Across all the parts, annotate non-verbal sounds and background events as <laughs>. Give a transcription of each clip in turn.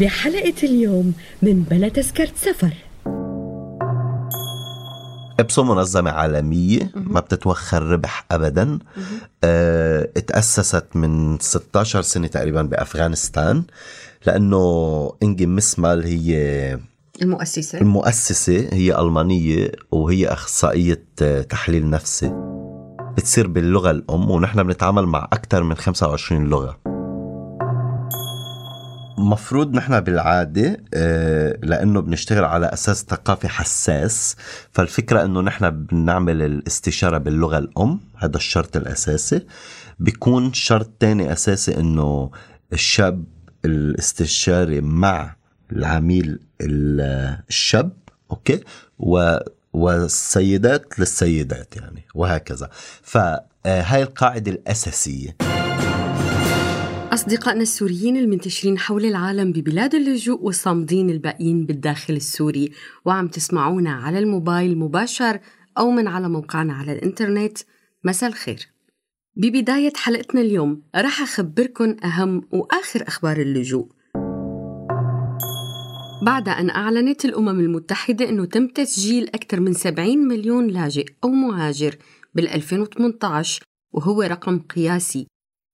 بحلقة اليوم من بلا تذكرة سفر. ابسو منظمة عالمية ما بتتوخر ربح أبدا. آه تأسست من 16 سنة تقريبا بأفغانستان لأنه إنجي مسمال هي المؤسسة. المؤسسة هي ألمانية وهي أخصائية آه، تحليل نفسي. بتصير باللغة الأم ونحن بنتعامل مع أكثر من 25 لغة. مفروض نحن بالعادة آه، لأنه بنشتغل على أساس ثقافي حساس فالفكرة أنه نحن بنعمل الاستشارة باللغة الأم هذا الشرط الأساسي. بيكون شرط تاني أساسي أنه الشاب الاستشاري مع العميل الشاب أوكي؟ و والسيدات للسيدات يعني وهكذا. فهاي آه، القاعدة الأساسية. أصدقائنا السوريين المنتشرين حول العالم ببلاد اللجوء والصامدين الباقيين بالداخل السوري وعم تسمعونا على الموبايل مباشر أو من على موقعنا على الإنترنت. مساء الخير. ببداية حلقتنا اليوم رح أخبركن أهم وآخر أخبار اللجوء. بعد أن أعلنت الأمم المتحدة أنه تم تسجيل أكثر من 70 مليون لاجئ أو مهاجر بال 2018 وهو رقم قياسي.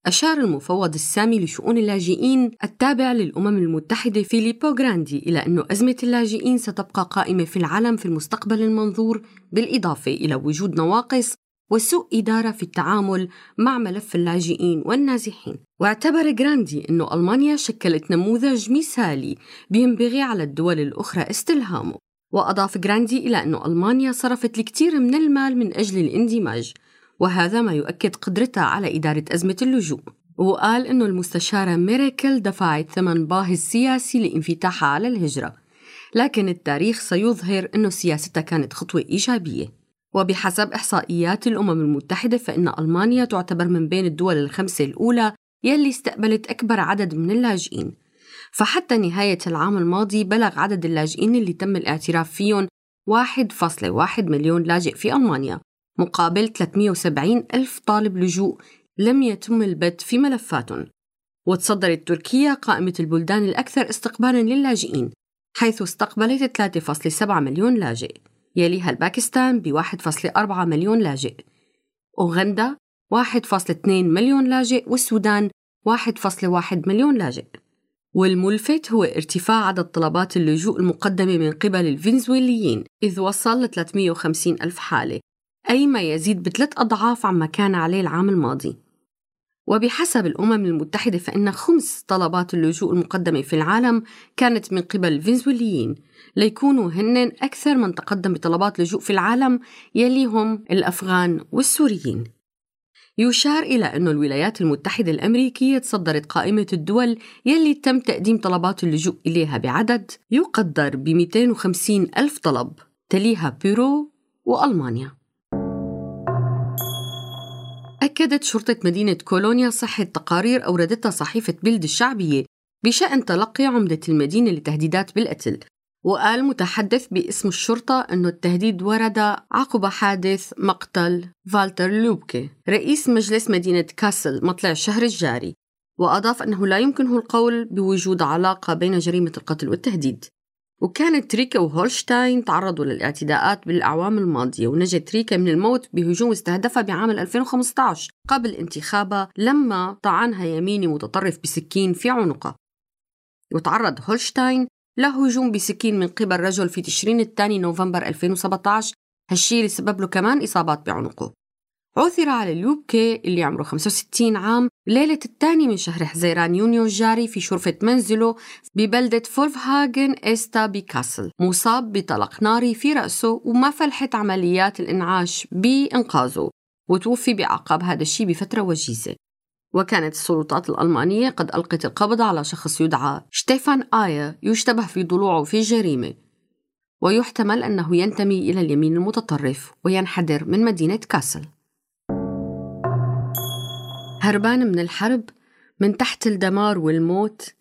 أشار المفوض السامي لشؤون اللاجئين التابع للأمم المتحدة فيليبو غراندي إلى أن أزمة اللاجئين ستبقى قائمة في العالم في المستقبل المنظور بالإضافة إلى وجود نواقص وسوء إدارة في التعامل مع ملف اللاجئين والنازحين. واعتبر غراندي أن ألمانيا شكلت نموذج مثالي بينبغي على الدول الأخرى استلهامه وأضاف غراندي إلى أن ألمانيا صرفت الكثير من المال من أجل الاندماج. وهذا ما يؤكد قدرتها على إدارة أزمة اللجوء. وقال أنه المستشارة ميريكل دفعت ثمن باهظ سياسي لانفتاحها على الهجرة. لكن التاريخ سيظهر أنه سياستها كانت خطوة إيجابية. وبحسب إحصائيات الأمم المتحدة فإن ألمانيا تعتبر من بين الدول الخمسة الأولى يلي استقبلت أكبر عدد من اللاجئين. فحتى نهاية العام الماضي بلغ عدد اللاجئين اللي تم الاعتراف فيهم 1.1 مليون لاجئ في ألمانيا. مقابل 370 ألف طالب لجوء لم يتم البت في ملفاتهم وتصدرت تركيا قائمة البلدان الأكثر استقبالا للاجئين حيث استقبلت 3.7 مليون لاجئ يليها الباكستان ب 1.4 مليون لاجئ. أوغندا 1.2 مليون لاجئ والسودان 1.1 مليون لاجئ. والملفت هو ارتفاع عدد طلبات اللجوء المقدمة من قبل الفنزويليين إذ وصل ل 350 ألف حالة. أي ما يزيد بثلاث أضعاف عما كان عليه العام الماضي. وبحسب الأمم المتحدة فإن خمس طلبات اللجوء المقدمة في العالم كانت من قبل الفنزويليين. ليكونوا هن أكثر من تقدم بطلبات لجوء في العالم يليهم الأفغان والسوريين. يشار إلى أن الولايات المتحدة الأمريكية تصدرت قائمة الدول يلي تم تقديم طلبات اللجوء إليها بعدد يقدر ب 250 ألف طلب تليها بيرو وألمانيا. أكدت شرطة مدينة كولونيا صحة تقارير أوردتها صحيفة بلد الشعبية بشأن تلقي عمدة المدينة لتهديدات بالقتل وقال متحدث باسم الشرطة أن التهديد ورد عقب حادث مقتل فالتر لوبكي رئيس مجلس مدينة كاسل مطلع الشهر الجاري وأضاف أنه لا يمكنه القول بوجود علاقة بين جريمة القتل والتهديد. وكانت تريكا وهولشتاين تعرضوا للاعتداءات بالأعوام الماضية ونجت تريكا من الموت بهجوم استهدفها بعام 2015 قبل انتخابها لما طعنها يميني متطرف بسكين في عنقها وتعرض هولشتاين لهجوم بسكين من قبل رجل في تشرين الثاني نوفمبر 2017 هالشي اللي سبب له كمان إصابات بعنقه. عثر على لوبكي اللي عمره 65 عام ليلة الثاني من شهر حزيران يونيو الجاري في شرفة منزله ببلدة فولفهاغن إستا بكاسل مصاب بطلق ناري في رأسه وما فلحت عمليات الإنعاش بإنقاذه وتوفي بعقاب هذا الشيء بفترة وجيزة. وكانت السلطات الألمانية قد ألقت القبض على شخص يدعى شتيفان آيا يشتبه في ضلوعه في الجريمة ويحتمل أنه ينتمي إلى اليمين المتطرف وينحدر من مدينة كاسل. هربان من الحرب من تحت الدمار والموت.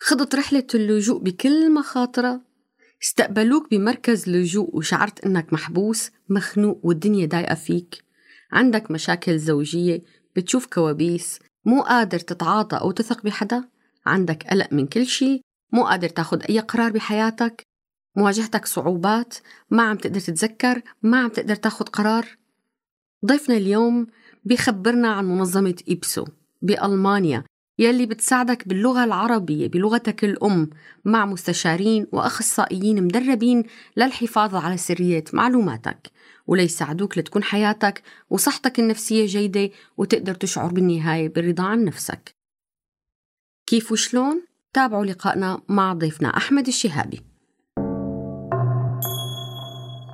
خضت رحلة اللجوء بكل مخاطرها استقبلوك بمركز لجوء وشعرت إنك محبوس مخنوق والدنيا ضايقة فيك. عندك مشاكل زوجية بتشوف كوابيس. مو قادر تتعاطى أو تثق بحدا. عندك قلق من كل شيء مو قادر تاخد أي قرار بحياتك. مواجهتك صعوبات. ما عم تقدر تتذكر. ما عم تقدر تاخد قرار. ضيفنا اليوم بيخبرنا عن منظمة إبسو بألمانيا يلي بتساعدك باللغة العربية بلغتك الأم مع مستشارين وأخصائيين مدربين للحفاظ على سرية معلوماتك. وليساعدوك لتكون حياتك وصحتك النفسية جيدة وتقدر تشعر بالنهاية بالرضا عن نفسك. كيف وشلون؟ تابعوا لقائنا مع ضيفنا أحمد الشهابي.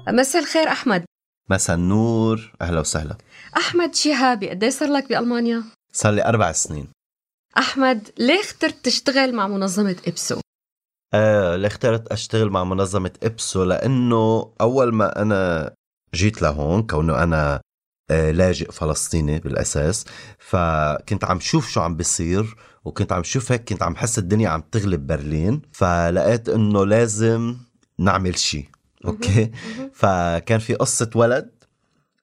مساء الخير أحمد. مساء النور. أهلا وسهلا. أحمد شهابي قد صار لك بألمانيا؟ صار لي أربع سنين. أحمد ليه اخترت تشتغل مع منظمة إبسو؟ آه اللي اخترت أشتغل مع منظمة إبسو؟ لأنه أول ما أنا جيت لهون كونه أنا آه لاجئ فلسطيني بالأساس فكنت عم شوف شو عم بيصير وكنت عم شوف هيك كنت عم حس الدنيا عم تغلب برلين فلقيت إنه لازم نعمل شيء أوكي. فكان في قصة ولد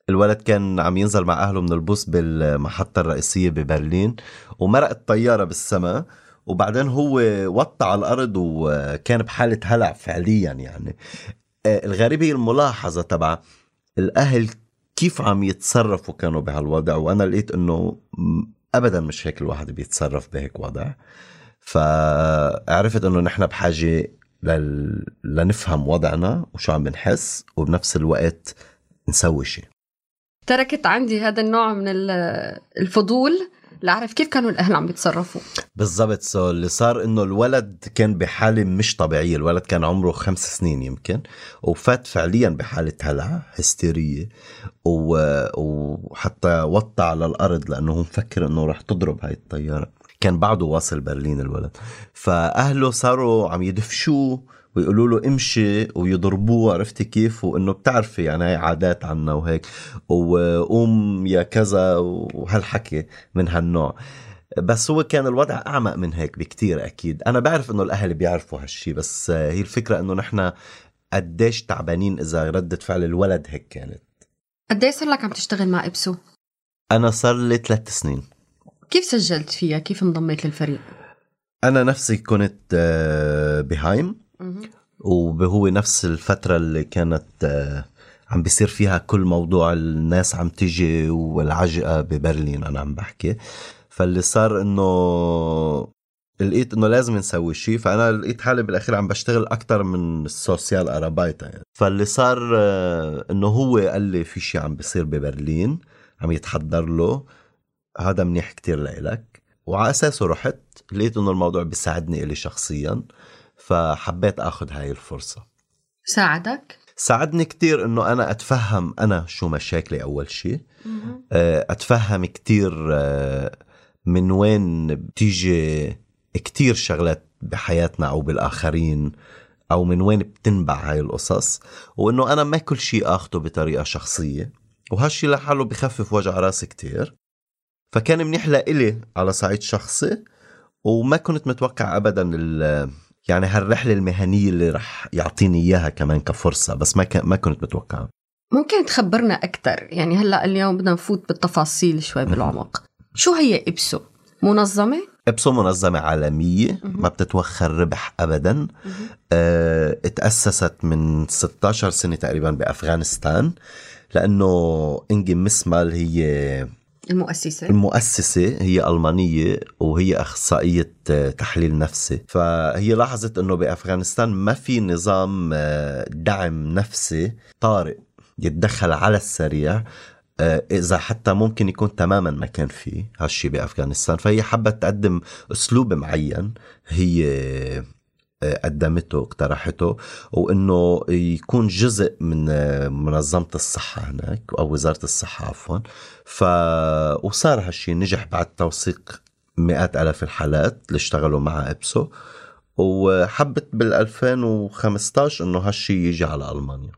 الولد كان عم ينزل مع أهله من البوس بالمحطة الرئيسية ببرلين ومرق الطيارة بالسماء وبعدين هو وطى على الأرض وكان بحالة هلع فعليا يعني. آه، الغريب هي الملاحظة تبع الأهل كيف عم يتصرفوا كانوا بهالوضع وأنا لقيت إنه ابدا مش هيك الواحد بيتصرف بهيك وضع. فعرفت إنه نحن بحاجة لل... لنفهم وضعنا وشو عم بنحس وبنفس الوقت نسوي شيء تركت عندي هذا النوع من ال- الفضول لأعرف كيف كانوا الأهل عم بيتصرفوا. بالضبط سو اللي صار إنه الولد كان بحالة مش طبيعية الولد كان عمره خمس سنين يمكن وفات فعليا بحالة هلع هستيرية و... وحتى وطى على الأرض لأنه هو مفكر إنه رح تضرب هاي الطيارة. كان بعده واصل برلين الولد. فأهله صاروا عم يدفشوه ويقولوا له امشي ويضربوه عرفتي كيف؟ وإنه بتعرفي يعني هاي عادات عنا وهيك. وقوم يا كذا وهالحكي من هالنوع. بس هو كان الوضع أعمق من هيك بكتير أكيد. أنا بعرف إنه الأهل بيعرفوا هالشي بس هي الفكرة إنه نحن قديش تعبانين إذا ردة فعل الولد هيك كانت. قد صار لك عم تشتغل مع إبسو؟ أنا صار لي ثلاث سنين. كيف سجلت فيها؟ كيف انضميت للفريق؟ أنا نفسي كنت آه، بهايم وهو نفس الفترة اللي كانت آه، عم بيصير فيها كل موضوع الناس عم تيجي والعجقة ببرلين أنا عم بحكي فاللي صار إنه لقيت إنه لازم نسوي شيء فأنا لقيت حالي بالأخير عم بشتغل أكتر من السوسيال أرابايتا يعني. فاللي صار آه، إنه هو قال لي في شيء عم بيصير ببرلين عم يتحضر له هذا منيح كتير لإلك. وعلى أساسه رحت لقيت إنه الموضوع بيساعدني إلي شخصياً فحبيت آخذ هاي الفرصة. ساعدك؟ ساعدني كتير إنه أنا أتفهم أنا شو مشاكلي أول شيء آه، أتفهم كتير آه، من وين بتيجي كتير شغلات بحياتنا أو بالآخرين أو من وين بتنبع هاي القصص. وإنه أنا ما كل شيء آخده بطريقة شخصية. وهالشي لحاله بخفف وجع راسي كتير. فكان منيح لإلي على صعيد شخصي وما كنت متوقع ابدا ال- يعني هالرحلة المهنية اللي رح يعطيني إياها كمان كفرصة بس ما ما كنت متوقعها ممكن تخبرنا أكثر يعني هلأ اليوم بدنا نفوت بالتفاصيل شوي بالعمق. شو هي إبسو؟ منظمة؟ إبسو منظمة عالمية ما بتتوخر ربح ابدا. آه، اتأسست من 16 سنة تقريبا بأفغانستان لأنه إنجي مسمال هي المؤسسة. المؤسسة هي ألمانية وهي أخصائية آه، تحليل نفسي. فهي لاحظت أنه بأفغانستان ما في نظام آه، دعم نفسي طارئ يتدخل على السريع آه، إذا حتى ممكن يكون تماما ما كان في هالشي بأفغانستان. فهي حبت تقدم أسلوب معين هي قدمته اقترحته وإنه يكون جزء من آه، منظمة الصحة هناك أو وزارة الصحة عفوا. ف وصار هالشي نجح بعد توثيق مئات آلاف الحالات اللي اشتغلوا مع إبسو. وحبت بال 2015 إنه هالشي يجي على ألمانيا.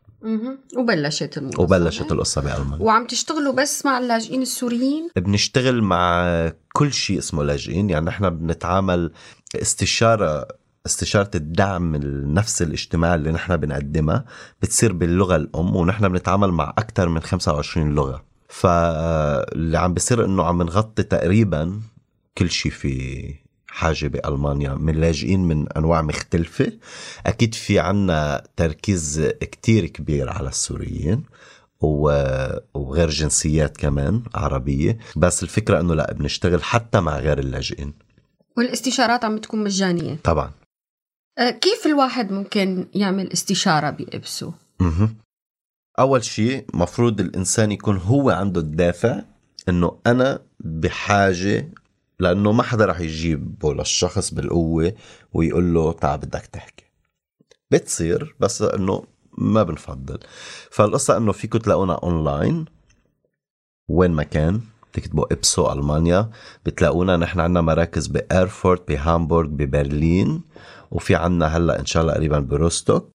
وبلشت المنظمة. وبلشت القصة بألمانيا. وعم تشتغلوا بس مع اللاجئين السوريين؟ بنشتغل مع كل شيء اسمه لاجئين. يعني نحن بنتعامل استشارة استشارة الدعم النفسي الاجتماعي اللي نحن بنقدمها بتصير باللغة الأم ونحن بنتعامل مع أكثر من 25 لغة. فاللي عم بيصير إنه عم نغطي تقريبا كل شيء في حاجة بألمانيا. من لاجئين من أنواع مختلفة. أكيد في عنا تركيز كتير كبير على السوريين وغير جنسيات كمان عربية. بس الفكرة أنه لا بنشتغل حتى مع غير اللاجئين. والاستشارات عم بتكون مجانية؟ طبعا. كيف الواحد ممكن يعمل استشارة بإبسو؟ أول شيء مفروض الإنسان يكون هو عنده الدافع أنه أنا بحاجة لأنه ما حدا رح يجيبه للشخص بالقوة ويقول له تعال بدك تحكي. بتصير بس إنه ما بنفضل. فالقصة إنه فيكم تلاقونا اونلاين وين ما كان تكتبوا IPSO ألمانيا بتلاقونا نحن عندنا مراكز بأيرفورت بهامبورغ ببرلين. وفي عنا هلا إن شاء الله قريبا بروستوك.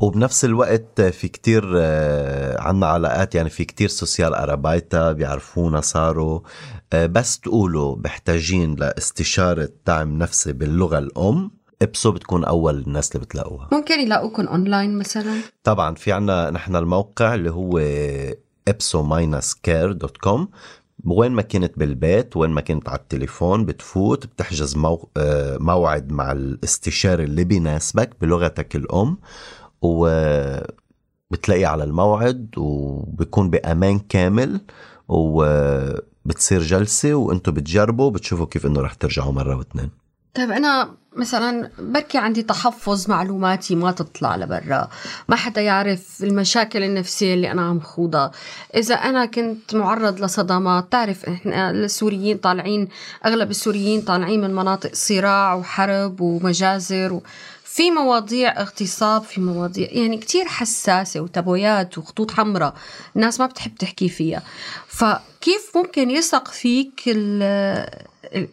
وبنفس الوقت في كتير آه، عنا علاقات يعني في كتير Sozialarbeiter بيعرفونا صاروا. آه، بس تقولوا محتاجين لاستشارة دعم نفسي باللغة الأم إبسو بتكون أول الناس اللي بتلاقوها. ممكن يلاقوكم أونلاين مثلا؟ طبعا في عنا نحن الموقع اللي هو ipso-care.com وين ما كنت بالبيت وين ما كنت على التليفون بتفوت بتحجز مو... آه، موعد مع الاستشاري اللي بيناسبك بلغتك الأم وبتلاقي على الموعد وبيكون بأمان كامل وبتصير جلسة وأنتم بتجربوا بتشوفوا كيف إنه رح ترجعوا مرة واثنين طيب أنا مثلا بركي عندي تحفظ معلوماتي ما تطلع لبرا. ما حدا يعرف المشاكل النفسية اللي أنا عم خوضها. إذا أنا كنت معرض لصدمات تعرف إحنا السوريين طالعين أغلب السوريين طالعين من مناطق صراع وحرب ومجازر و... في مواضيع اغتصاب في مواضيع يعني كتير حساسة وتبويات وخطوط حمراء. الناس ما بتحب تحكي فيها. فكيف ممكن يثق فيك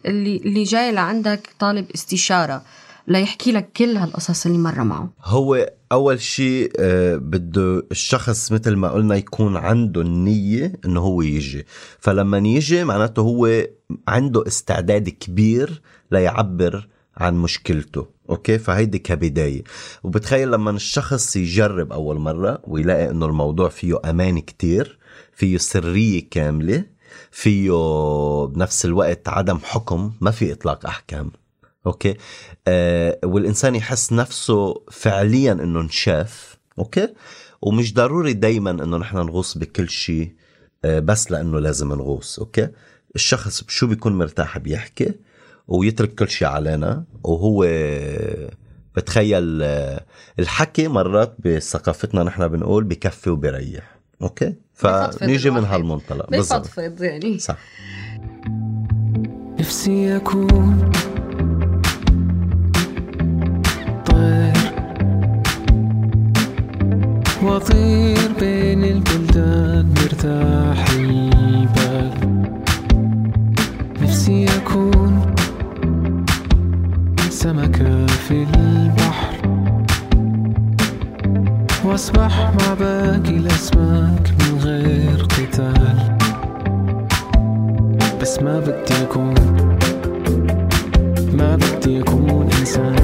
اللي اللي جاي لعندك طالب استشارة ليحكي لك كل هالقصص اللي مرة معه. هو أول شيء آه، بده الشخص مثل ما قلنا يكون عنده النية إنه هو يجي. فلما يجي معناته هو عنده استعداد كبير ليعبر عن مشكلته. أوكي؟ فهيدي كبداية. وبتخيل لما الشخص يجرب أول مرة ويلاقي إنه الموضوع فيه أمان كتير فيه سرية كاملة فيه بنفس الوقت عدم حكم ما في إطلاق أحكام okay؟ آه والإنسان يحس نفسه فعليا إنه انشاف okay؟ ومش ضروري دايما إنه نحن نغوص بكل شيء آه بس لأنه لازم نغوص okay؟ الشخص شو بيكون مرتاح بيحكي ويترك كل شيء علينا وهو بتخيل الحكي مرات بثقافتنا نحن بنقول بكفي وبريح أوكي؟ فنيجي من هالمنطلق بفضفض يعني. صح. نفسي أكون طير. وأطير بين البلدان مرتاح البال نفسي أكون سمكة في البحر. واسبح مع باقي الأسماك. ما بدي أكون ما بدي أكون إنسان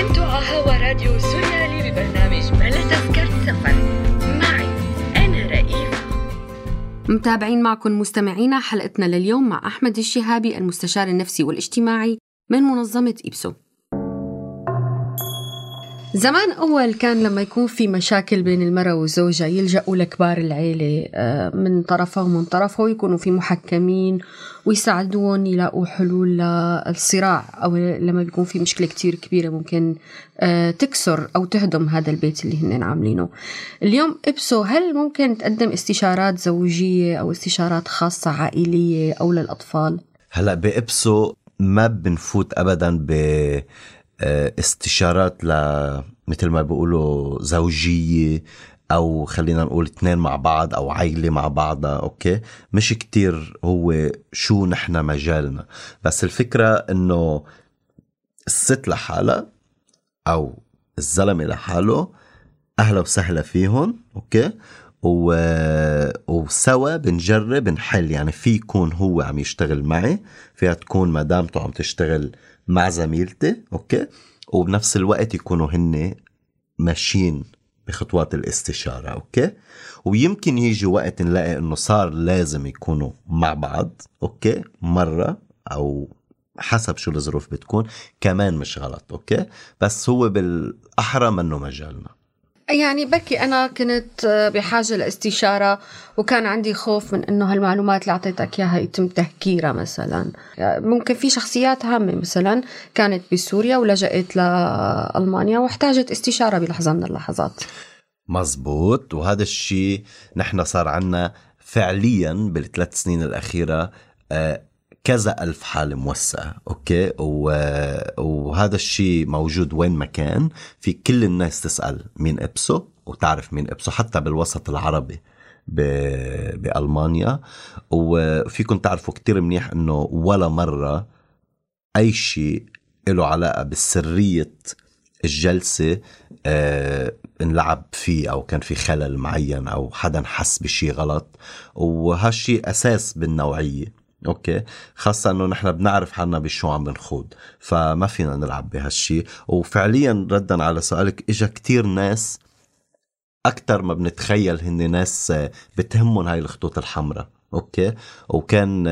على هوا راديو سوريالي ببرنامج بلا تذكرة سفر. معي أنا رئيفة. متابعين معكم مستمعينا حلقتنا لليوم مع أحمد الشهابي المستشار النفسي والاجتماعي من منظمة إبسو. زمان أول كان لما يكون في مشاكل بين المرأة وزوجها يلجأوا لكبار العيلة آه، من طرفها ومن طرفها ويكونوا في محكمين ويساعدون يلاقوا حلول للصراع أو لما بيكون في مشكلة كتير كبيرة ممكن آه، تكسر أو تهدم هذا البيت اللي هن عاملينه اليوم إبسو هل ممكن تقدم استشارات زوجية أو استشارات خاصة عائلية أو للأطفال؟ هلأ بإبسو ما بنفوت ابدا ب استشارات ل مثل ما بيقولوا زوجية أو خلينا نقول اثنين مع بعض أو عائله مع بعضها أوكي؟ مش كتير هو شو نحن مجالنا. بس الفكرة إنه الست لحالها أو الزلمة لحاله أهلا وسهلا فيهم. okay؟ و... وسوا بنجرب نحل. يعني في يكون هو عم يشتغل معي فيها تكون مدامته عم تشتغل مع زميلتي okay؟ وبنفس الوقت يكونوا هن ماشيين بخطوات الاستشارة okay؟ ويمكن يجي وقت نلاقي إنه صار لازم يكونوا مع بعض okay؟ مرة أو حسب شو الظروف بتكون كمان مش غلط أوكي؟ بس هو بالأحرى منه مجالنا. يعني بكي أنا كنت بحاجة لاستشارة وكان عندي خوف من إنه هالمعلومات اللي أعطيتك إياها يتم تهكيرها مثلا. ممكن في شخصيات هامة مثلا كانت بسوريا ولجأت لألمانيا واحتاجت استشارة بلحظة من اللحظات. مزبوط. وهذا الشيء نحن صار عنا فعليا بالثلاث سنين الأخيرة آه، كذا ألف حالة موسعة أوكي. وهذا الشيء موجود وين ما كان في كل الناس تسأل مين إبسو وتعرف مين إبسو حتى بالوسط العربي. بألمانيا وفيكم تعرفوا كتير منيح أنه ولا مرة أي شيء له علاقة بالسرية الجلسة آه انلعب فيه أو كان في خلل معين أو حدا حس بشي غلط وهالشي أساس بالنوعية okay. خاصة إنه نحن بنعرف حالنا بشو عم بنخوض فما فينا نلعب بهالشي. وفعليا ردا على سؤالك إجا كتير ناس أكثر ما بنتخيل هن ناس بتهمهم هاي الخطوط الحمراء okay؟ وكان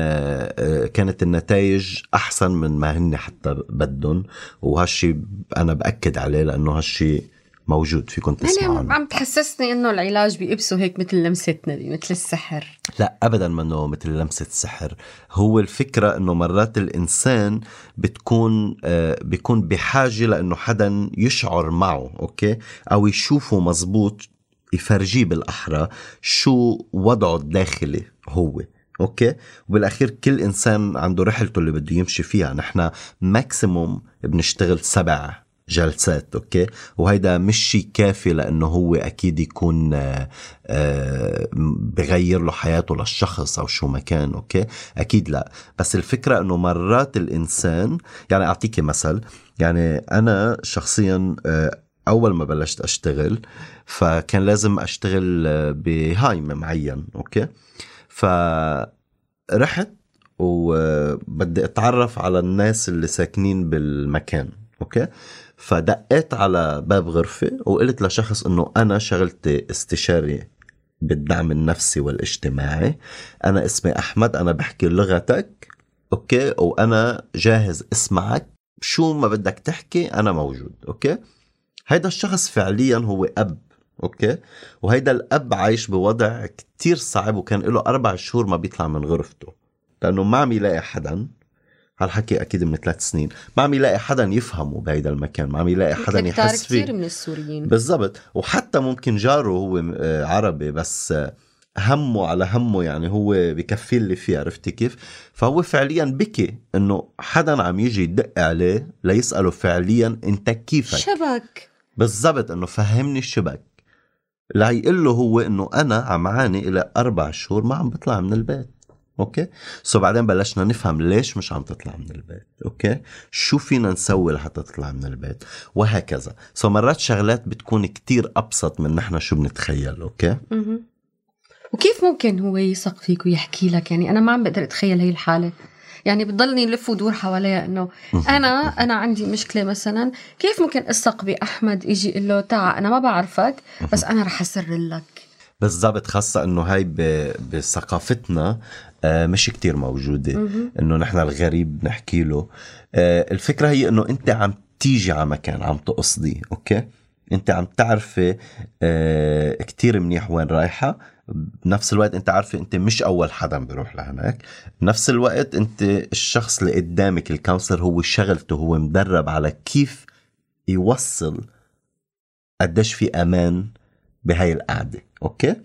كانت النتائج أحسن من ما هن حتى بدهم. وهالشي أنا بأكد عليه لأنه هالشي موجود فيكم تسمعوا يعني عم تحسسني إنه العلاج بكبسة هيك مثل لمسة نبي مثل السحر. لا ابدا منه مثل لمسة سحر. هو الفكرة إنه مرات الإنسان بتكون آه بيكون بحاجة لإنه حدا يشعر معه okay؟ أو يشوفه مزبوط يفرجيه بالأحرى شو وضعه الداخلي هو okay؟ وبالأخير كل إنسان عنده رحلته اللي بده يمشي فيها. نحن maximum بنشتغل سبع جلسات okay؟ وهيدا مش شيء كافي لأنه هو أكيد يكون آه، آه، بغير له حياته للشخص أو شو ما كان okay؟ أكيد لا. بس الفكرة إنه مرات الإنسان يعني اعطيكي مثل يعني أنا شخصيا آه، أول ما بلشت أشتغل فكان لازم أشتغل ب Heim معين okay؟ فرحت وبدي أتعرف على الناس اللي ساكنين بالمكان okay؟ فدقيت على باب غرفة وقلت لشخص إنه أنا شغلتي استشاري بالدعم النفسي والاجتماعي. أنا اسمي أحمد أنا بحكي لغتك. okay؟ وأنا جاهز أسمعك. شو ما بدك تحكي أنا موجود أوكي؟ هيدا الشخص فعليا هو أب أوكي؟ وهيدا الأب عايش بوضع كتير صعب وكان له أربع شهور ما بيطلع من غرفته. لأنه ما عم يلاقي حدا. هالحكي أكيد من ثلاث سنين. ما عم يلاقي حدا يفهمه بهيدا المكان ما عم يلاقي حدا يحس فيه. كثير من السوريين. بالضبط. وحتى ممكن جاره هو آه، عربي بس آه، همه على همه يعني هو بكفي اللي فيه عرفتي كيف؟ فهو فعليا بكي إنه حدا عم يجي يدق عليه ليسأله فعليا أنت كيفك. شبك. بالضبط. إنه فهمني الشبك ليقول له هو إنه أنا عم عاني إلى أربع شهور ما عم بطلع من البيت. okay؟ so بعدين بلشنا نفهم ليش مش عم تطلع من البيت okay؟ شو فينا نسوي لحتى تطلع من البيت؟ وهكذا. so مرات شغلات بتكون كتير أبسط من نحن شو بنتخيل okay؟ وكيف ممكن هو يثق فيك ويحكي لك؟ يعني أنا ما عم بقدر أتخيل هي الحالة. يعني بتضلني لف ودور حواليها إنه أنا أنا عندي مشكلة مثلا كيف ممكن أثق بأحمد يجي يقول له تعا أنا ما بعرفك بس أنا رح اسر لك بالضبط خاصة إنه هاي بثقافتنا مش كتير موجودة. إنه نحن الغريب نحكي له. آه، الفكرة هي إنه أنت عم تيجي على مكان عم تقصدي أوكي؟ أنت عم تعرفي آه، كتير منيح وين رايحة. بنفس الوقت أنت عارفة أنت مش أول حدا بيروح لهناك. بنفس الوقت أنت الشخص اللي قدامك ال counselor هو شغلته هو مدرب على كيف يوصل قديش في أمان بهاي القعدة okay؟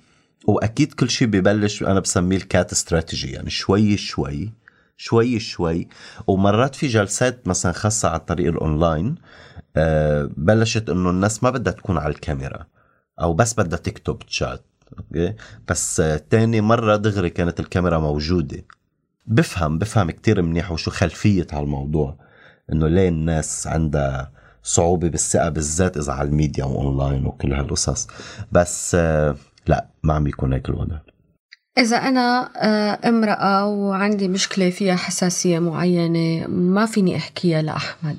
وأكيد كل شيء ببلش أنا بسميه ال cat strategy يعني شوي شوي شوي شوي. ومرات في جلسات مثلا خاصة على طريق الأونلاين آه بلشت إنه الناس ما بدها تكون على الكاميرا أو بس بدها تكتب chat okay؟ بس آه تاني مرة دغري كانت الكاميرا موجودة. بفهم بفهم كتير منيح وشو خلفية هالموضوع إنه ليه الناس عندها صعوبة بالثقة بالذات إذا على ال media و online وكل هالقصص. بس آه، لا ما عم بيكون هيك الوضع. إذا أنا آه، امرأة وعندي مشكلة فيها حساسية معينة ما فيني أحكيها لأحمد.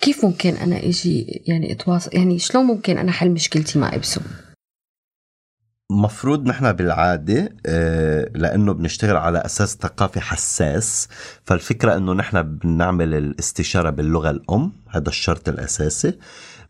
كيف ممكن أنا إجي يعني أتواصل؟ يعني شلون ممكن أنا حل مشكلتي مع إبسو مفروض نحن بالعادة آه، لأنه بنشتغل على أساس ثقافي حساس فالفكرة أنه نحن بنعمل الاستشارة باللغة الأم هذا الشرط الأساسي.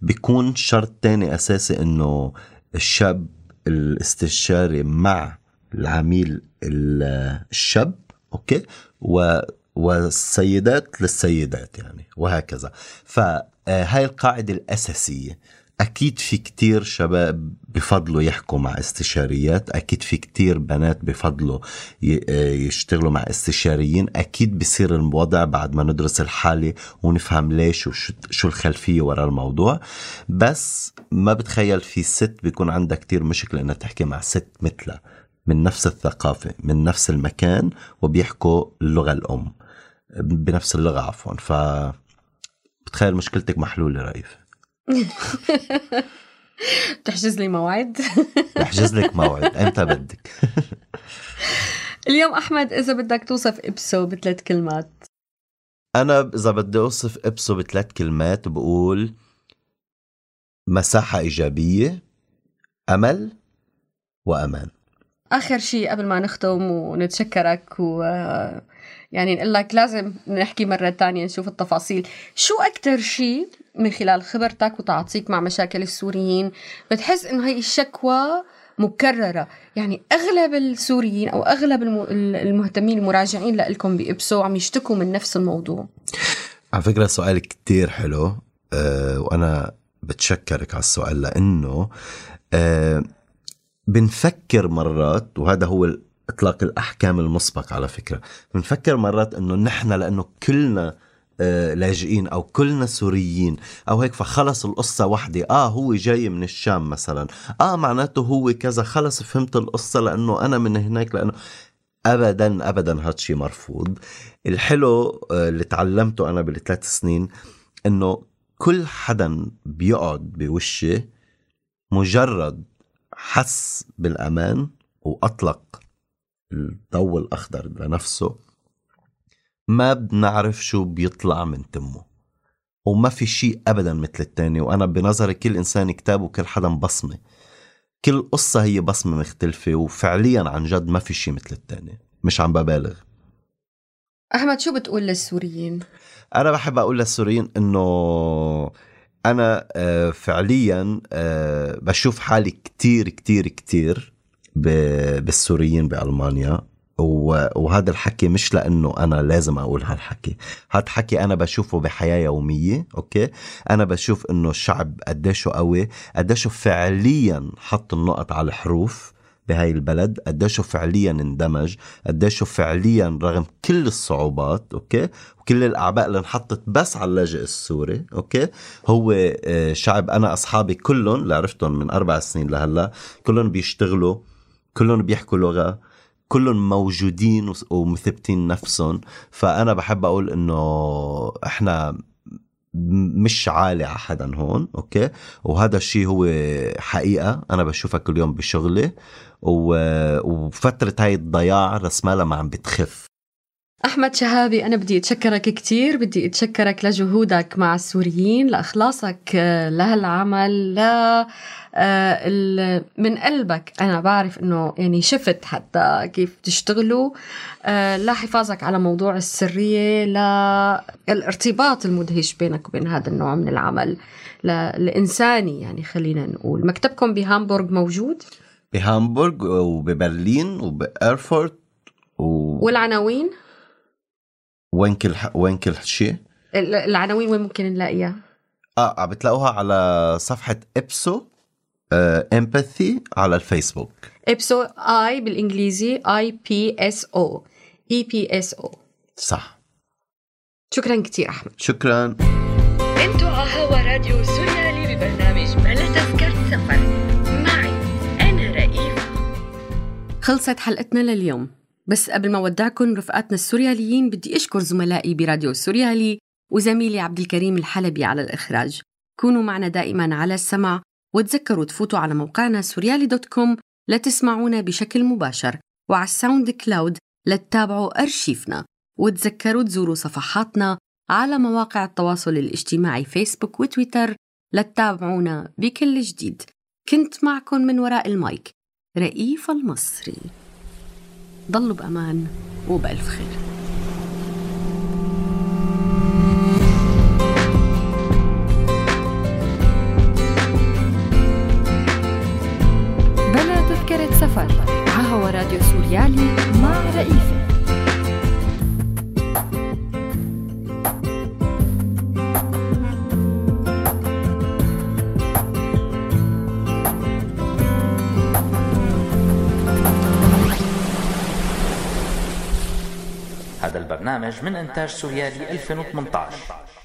بيكون شرط تاني أساسي أنه الشاب الاستشاري مع العميل ال- الشاب أوكي؟ و والسيدات للسيدات يعني وهكذا. فهاي القاعدة الأساسية. أكيد في كتير شباب بفضلوا يحكوا مع استشاريات أكيد في كتير بنات بفضلوا آه، يشتغلوا مع استشاريين أكيد بصير الوضع بعد ما ندرس الحالة ونفهم ليش وشو شو الخلفية وراء الموضوع. بس ما بتخيل في ست بيكون عندها كتير مشكلة إنها تحكي مع ست مثلها من نفس الثقافة من نفس المكان وبيحكوا اللغة الأم بنفس اللغة عفوا. ف بتخيل مشكلتك محلولة رئيف <laughs> تحجز لي موعد. <laughs> بحجز لك موعد. إمتى بدك. اليوم أحمد إذا بدك توصف إبسو بثلاث كلمات. أنا إذا بدي أوصف ابسو بثلاث كلمات بقول مساحة إيجابية أمل وأمان. آخر شيء قبل ما نختم ونتشكرك و يعني نقول لك لازم نحكي مرة تانية نشوف التفاصيل. شو أكتر شيء من خلال خبرتك وتعاطيك مع مشاكل السوريين بتحس إنه هي الشكوى مكررة؟ يعني أغلب السوريين أو أغلب الم- المهتمين المراجعين لكم بإبسو عم يشتكوا من نفس الموضوع. على فكرة سؤال كتير حلو أه وأنا بتشكرك على السؤال لأنه أه بنفكر مرات وهذا هو إطلاق الأحكام المسبق على فكرة. بنفكر مرات إنه نحن لأنه كلنا آه، لاجئين أو كلنا سوريين أو هيك فخلص القصة وحدة. آه هو جاي من الشام مثلا. آه معناته هو كذا. خلص فهمت القصة لأنه أنا من هناك لأنه ابدا ابدا هذا شيء مرفوض. الحلو آه، اللي تعلمته أنا بالثلاث سنين إنه كل حدا بيقعد بوشي مجرد حس بالأمان وأطلق الضوء الأخضر لنفسه ما بنعرف شو بيطلع من تمه وما في شيء ابدا مثل التاني وأنا بنظري كل إنسان كتاب وكل حدا بصمة كل قصة هي بصمة مختلفة وفعليا عن جد ما في شيء مثل التاني مش عم ببالغ أحمد شو بتقول للسوريين؟ أنا بحب أقول للسوريين إنه أنا آه، فعليا آه، بشوف حالي كتير كتير كتير بالسوريين بألمانيا. و- وهذا الحكي مش لأنه أنا لازم أقول هالحكي. هذا حكي أنا بشوفه بحياة يومية أوكي؟ أنا بشوف إنه الشعب قديشه قوي قديشه فعليا حط النقط على الحروف بهاي البلد قديشه فعليا اندمج قديشه فعليا رغم كل الصعوبات okay؟ وكل الأعباء اللي انحطت بس على اللاجئ السوري okay؟ هو آه، شعب أنا أصحابي كلهم اللي عرفتهم من أربع سنين لهلأ كلهم بيشتغلوا كلهم بيحكوا لغة كلهم موجودين ومثبتين نفسهم. فأنا بحب أقول إنه إحنا مش عالي على حدا هون أوكي؟ وهذا الشيء هو حقيقة. أنا بشوفها كل يوم بشغلي. وفترة هاي الضياع رسمالها ما عم بتخف. أحمد شهابي أنا بدي أتشكرك كتير. بدي أتشكرك لجهودك مع السوريين لإخلاصك آه، لهالعمل من قلبك أنا بعرف إنه يعني شفت حتى كيف تشتغلوا آه، لحفاظك على موضوع السرية للارتباط المدهش بينك وبين هذا النوع من العمل الإنساني يعني خلينا نقول. مكتبكم بهامبورغ موجود؟ بهامبورغ وببرلين وبإيرفورت و... والعناوين؟ وين كل ح... وين كل شيء؟ ال- العناوين وين ممكن نلاقيها؟ آه بتلاقوها على صفحة Ipso. Empathy على الفيسبوك. Ipso I بالإنجليزي I P S O. E P S O. صح. شكرا كثير أحمد. شكرا. أنتوا على هوا راديو سوريالي ببرنامج بلا تذكرة سفر معي أنا رئيفة. خلصت حلقتنا لليوم. بس قبل ما ودعكم رفقاتنا السورياليين بدي أشكر زملائي براديو سوريالي وزميلي عبد الكريم الحلبي على الإخراج. كونوا معنا دائما على السمع وتذكروا تفوتوا على موقعنا سوريالي dot com لتسمعونا بشكل مباشر وعلى الساوند كلاود لتتابعوا أرشيفنا. وتذكروا تزوروا صفحاتنا على مواقع التواصل الاجتماعي فيسبوك وتويتر لتتابعونا بكل جديد. كنت معكم من وراء المايك رئيف المصري. ضلوا بأمان وبألف خير. سوريالي مع رئيفة هذا البرنامج من إنتاج سوريالي 2018